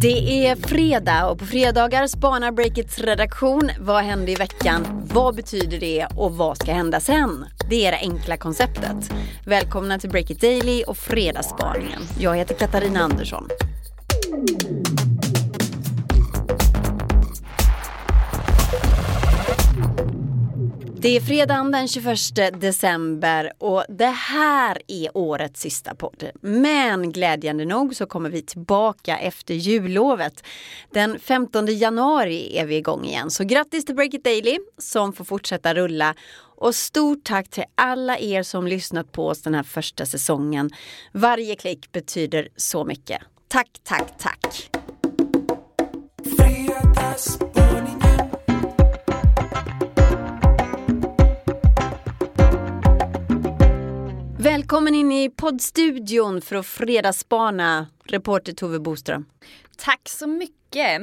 Det är fredag och på fredagar spanar Breakits redaktion. Vad hände i veckan? Vad betyder det och vad ska hända sen? Det är det enkla konceptet. Välkomna till Breakit Daily och Fredagsspaningen. Jag heter Katarina Andersson. Det är fredagen den 21 december och det här är årets sista podd. Men glädjande nog så kommer vi tillbaka efter jullovet. Den 15 januari är vi igång igen. Så grattis till Break It Daily som får fortsätta rulla. Och stort tack till alla er som lyssnat på oss den här första säsongen. Varje klick betyder så mycket. Tack, tack, tack! Välkommen in i poddstudion för att fredagsspana, reporter Tove Boström. Tack så mycket.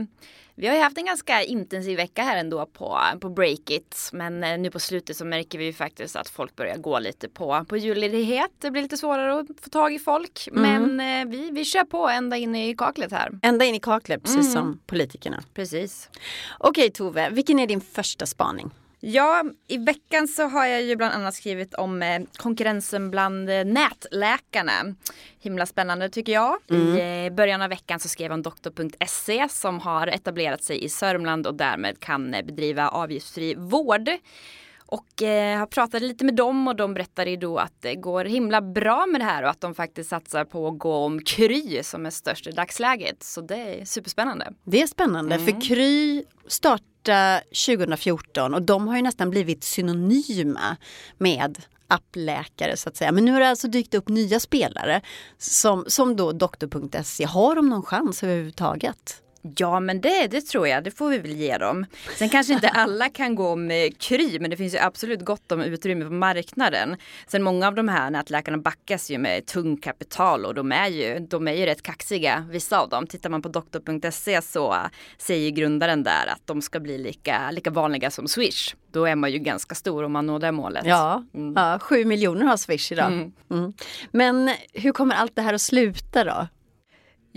Vi har ju haft en ganska intensiv vecka här ändå på, på Breakit. Men eh, nu på slutet så märker vi ju faktiskt att folk börjar gå lite på, på julledighet. Det blir lite svårare att få tag i folk. Mm. Men eh, vi, vi kör på ända in i kaklet här. Ända in i kaklet, precis mm. som politikerna. Precis. Okej Tove, vilken är din första spaning? Ja, i veckan så har jag ju bland annat skrivit om eh, konkurrensen bland eh, nätläkarna. Himla spännande tycker jag. Mm. I eh, början av veckan så skrev jag om doktor.se som har etablerat sig i Sörmland och därmed kan bedriva avgiftsfri vård. Och eh, har pratat lite med dem och de berättade ju då att det går himla bra med det här och att de faktiskt satsar på att gå om Kry som är störst i dagsläget. Så det är superspännande. Det är spännande mm. för Kry borta 2014 och de har ju nästan blivit synonyma med appläkare så att säga. Men nu har det alltså dykt upp nya spelare som, som då doktor.se. Har de någon chans överhuvudtaget? Ja men det, det tror jag, det får vi väl ge dem. Sen kanske inte alla kan gå med Kry men det finns ju absolut gott om utrymme på marknaden. Sen många av de här nätläkarna backas ju med tung kapital och de är ju, de är ju rätt kaxiga, vissa av dem. Tittar man på doktor.se så säger grundaren där att de ska bli lika, lika vanliga som Swish. Då är man ju ganska stor om man når det målet. Ja, mm. ja 7 miljoner har Swish idag. Mm. Mm. Men hur kommer allt det här att sluta då?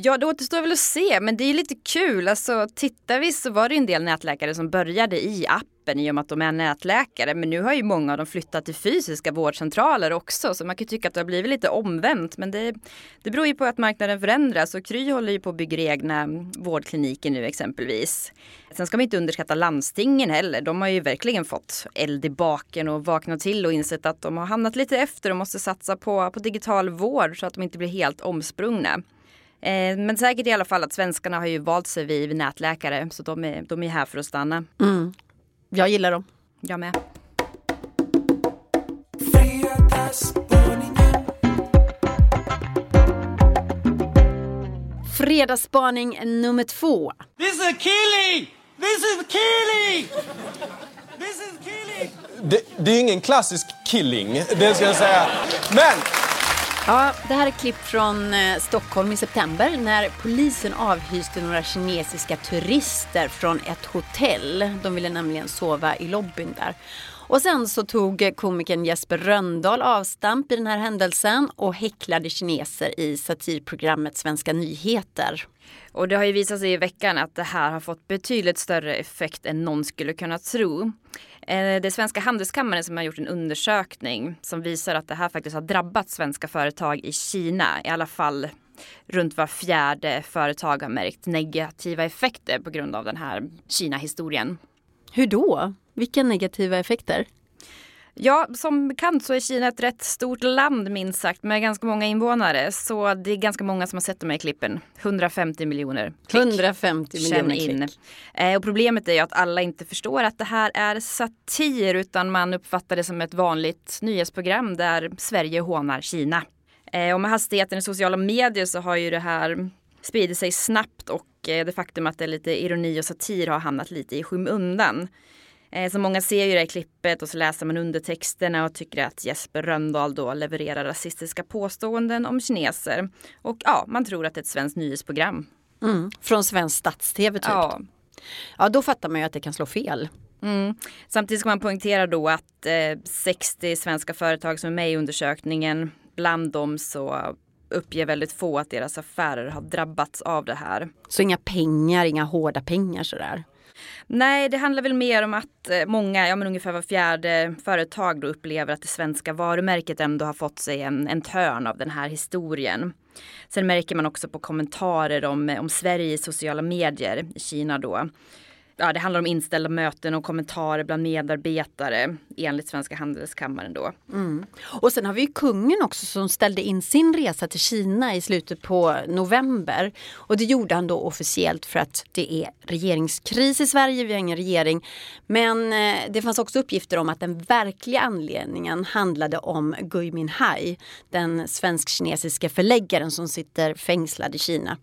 Ja, det återstår väl att se, men det är lite kul. Alltså, tittar vi så var det en del nätläkare som började i appen i och med att de är nätläkare. Men nu har ju många av dem flyttat till fysiska vårdcentraler också. Så man kan tycka att det har blivit lite omvänt. Men det, det beror ju på att marknaden förändras och Kry håller ju på att bygga egna vårdkliniker nu exempelvis. Sen ska man inte underskatta landstingen heller. De har ju verkligen fått eld i baken och vaknat till och insett att de har hamnat lite efter och måste satsa på, på digital vård så att de inte blir helt omsprungna. Eh, men säkert i alla fall att svenskarna har ju valt sig vid nätläkare så de är, de är här för att stanna. Mm. Jag gillar dem. Jag med. Fredagsspaning nummer två. This is killing! This is killing! This is killing! Det, det är ingen klassisk killing, det ska jag säga. Men Ja, det här är klipp från eh, Stockholm i september när polisen avhyste några kinesiska turister från ett hotell. De ville nämligen sova i lobbyn där. Och sen så tog komikern Jesper Röndahl avstamp i den här händelsen och häcklade kineser i satirprogrammet Svenska nyheter. Och det har ju visat sig i veckan att det här har fått betydligt större effekt än någon skulle kunna tro. Eh, det är Svenska Handelskammaren som har gjort en undersökning som visar att det här faktiskt har drabbat svenska företag i Kina. I alla fall runt var fjärde företag har märkt negativa effekter på grund av den här Kina-historien. Hur då? Vilka negativa effekter? Ja, som bekant så är Kina ett rätt stort land minst sagt med ganska många invånare. Så det är ganska många som har sett de här klippen. 150 miljoner klick. 150 miljoner in. klick. Eh, och problemet är ju att alla inte förstår att det här är satir utan man uppfattar det som ett vanligt nyhetsprogram där Sverige hånar Kina. Eh, och med hastigheten i sociala medier så har ju det här spridit sig snabbt och eh, det faktum att det är lite ironi och satir har hamnat lite i skymundan. Eh, så många ser ju det här klippet och så läser man undertexterna och tycker att Jesper Röndahl då levererar rasistiska påståenden om kineser. Och ja, man tror att det är ett svenskt nyhetsprogram. Mm, från svensk stats-tv typ. Ja. ja, då fattar man ju att det kan slå fel. Mm. Samtidigt ska man poängtera då att eh, 60 svenska företag som är med i undersökningen, bland dem så uppger väldigt få att deras affärer har drabbats av det här. Så inga pengar, inga hårda pengar sådär? Nej, det handlar väl mer om att eh, många, ja men ungefär var fjärde företag då upplever att det svenska varumärket ändå har fått sig en, en törn av den här historien. Sen märker man också på kommentarer om, eh, om Sverige i sociala medier i Kina då ja, det handlar om inställda möten och kommentarer bland medarbetare enligt Svenska Handelskammaren då. Mm. Och sen har vi ju kungen också som ställde in sin resa till Kina i slutet på november. Och det gjorde han då officiellt för att det är regeringskris i Sverige, vi har ingen regering. Men eh, det fanns också uppgifter om att den verkliga anledningen handlade om Gui Minhai, den svensk-kinesiska förläggaren som sitter fängslad i Kina.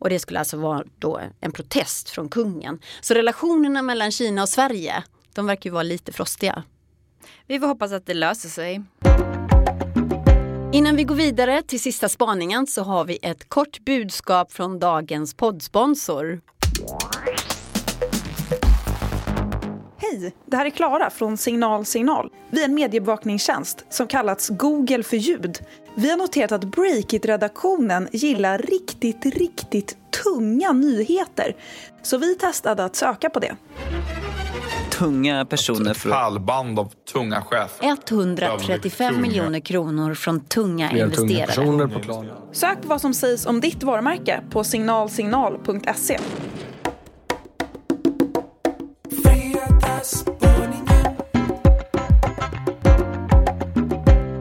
Och det skulle alltså vara då en protest från kungen. Så relationerna mellan Kina och Sverige, de verkar ju vara lite frostiga. Vi får hoppas att det löser sig. Innan vi går vidare till sista spaningen så har vi ett kort budskap från dagens poddsponsor. Hej! Det här är Klara från Signal Signal. Vi är en mediebevakningstjänst som kallats Google för ljud. Vi har noterat att Breakit-redaktionen gillar riktigt, riktigt tunga nyheter. Så vi testade att söka på det. Tunga personer för... Pallband av tunga chefer. 135 miljoner kronor från tunga investerare. På Sök på vad som sägs om ditt varumärke på signalsignal.se.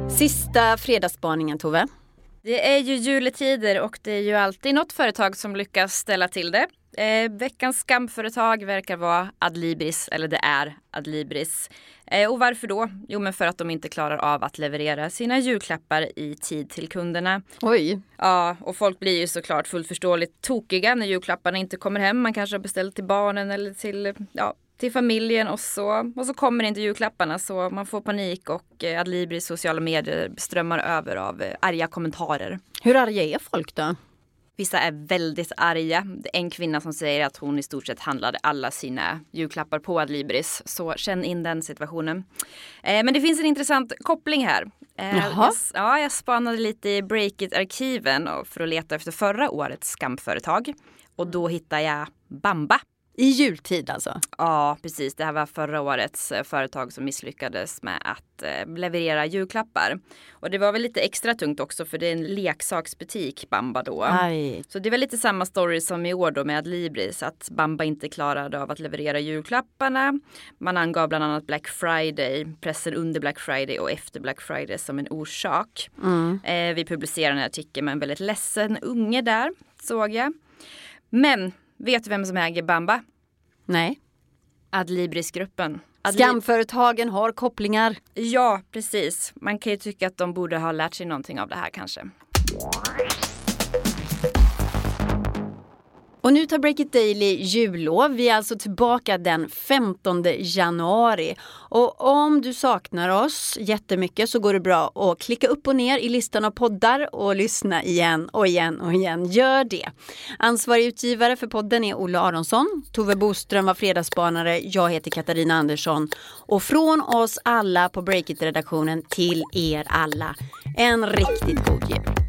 Sista fredagsspaningen Tove. Det är ju juletider och det är ju alltid något företag som lyckas ställa till det. Eh, veckans skamföretag verkar vara Adlibris, eller det är Adlibris. Eh, och varför då? Jo men för att de inte klarar av att leverera sina julklappar i tid till kunderna. Oj! Ja, och folk blir ju såklart fullt förståeligt tokiga när julklapparna inte kommer hem. Man kanske har beställt till barnen eller till ja, till familjen och så, och så kommer inte julklapparna så man får panik och eh, Adlibris sociala medier strömmar över av eh, arga kommentarer. Hur arga är folk då? Vissa är väldigt arga. En kvinna som säger att hon i stort sett handlade alla sina julklappar på Adlibris. Så känn in den situationen. Eh, men det finns en intressant koppling här. Eh, jag, ja, jag spanade lite i Breakit-arkiven för att leta efter förra årets skamföretag. Och då hittade jag Bamba. I jultid alltså? Ja, precis. Det här var förra årets eh, företag som misslyckades med att eh, leverera julklappar. Och det var väl lite extra tungt också för det är en leksaksbutik, Bamba då. Aj. Så det var lite samma story som i år då med Adlibris, att Bamba inte klarade av att leverera julklapparna. Man angav bland annat Black Friday, pressen under Black Friday och efter Black Friday som en orsak. Mm. Eh, vi publicerade en artikel med en väldigt ledsen unge där, såg jag. Men Vet du vem som äger Bamba? Nej. Adlibris-gruppen. Adlib Skamföretagen har kopplingar. Ja, precis. Man kan ju tycka att de borde ha lärt sig någonting av det här kanske. Och nu tar Breakit Daily jullov. Vi är alltså tillbaka den 15 januari. Och om du saknar oss jättemycket så går det bra att klicka upp och ner i listan av poddar och lyssna igen och igen och igen. Gör det. Ansvarig utgivare för podden är Olle Aronsson. Tove Boström var fredagsspanare. Jag heter Katarina Andersson. Och från oss alla på Breakit-redaktionen till er alla. En riktigt god jul.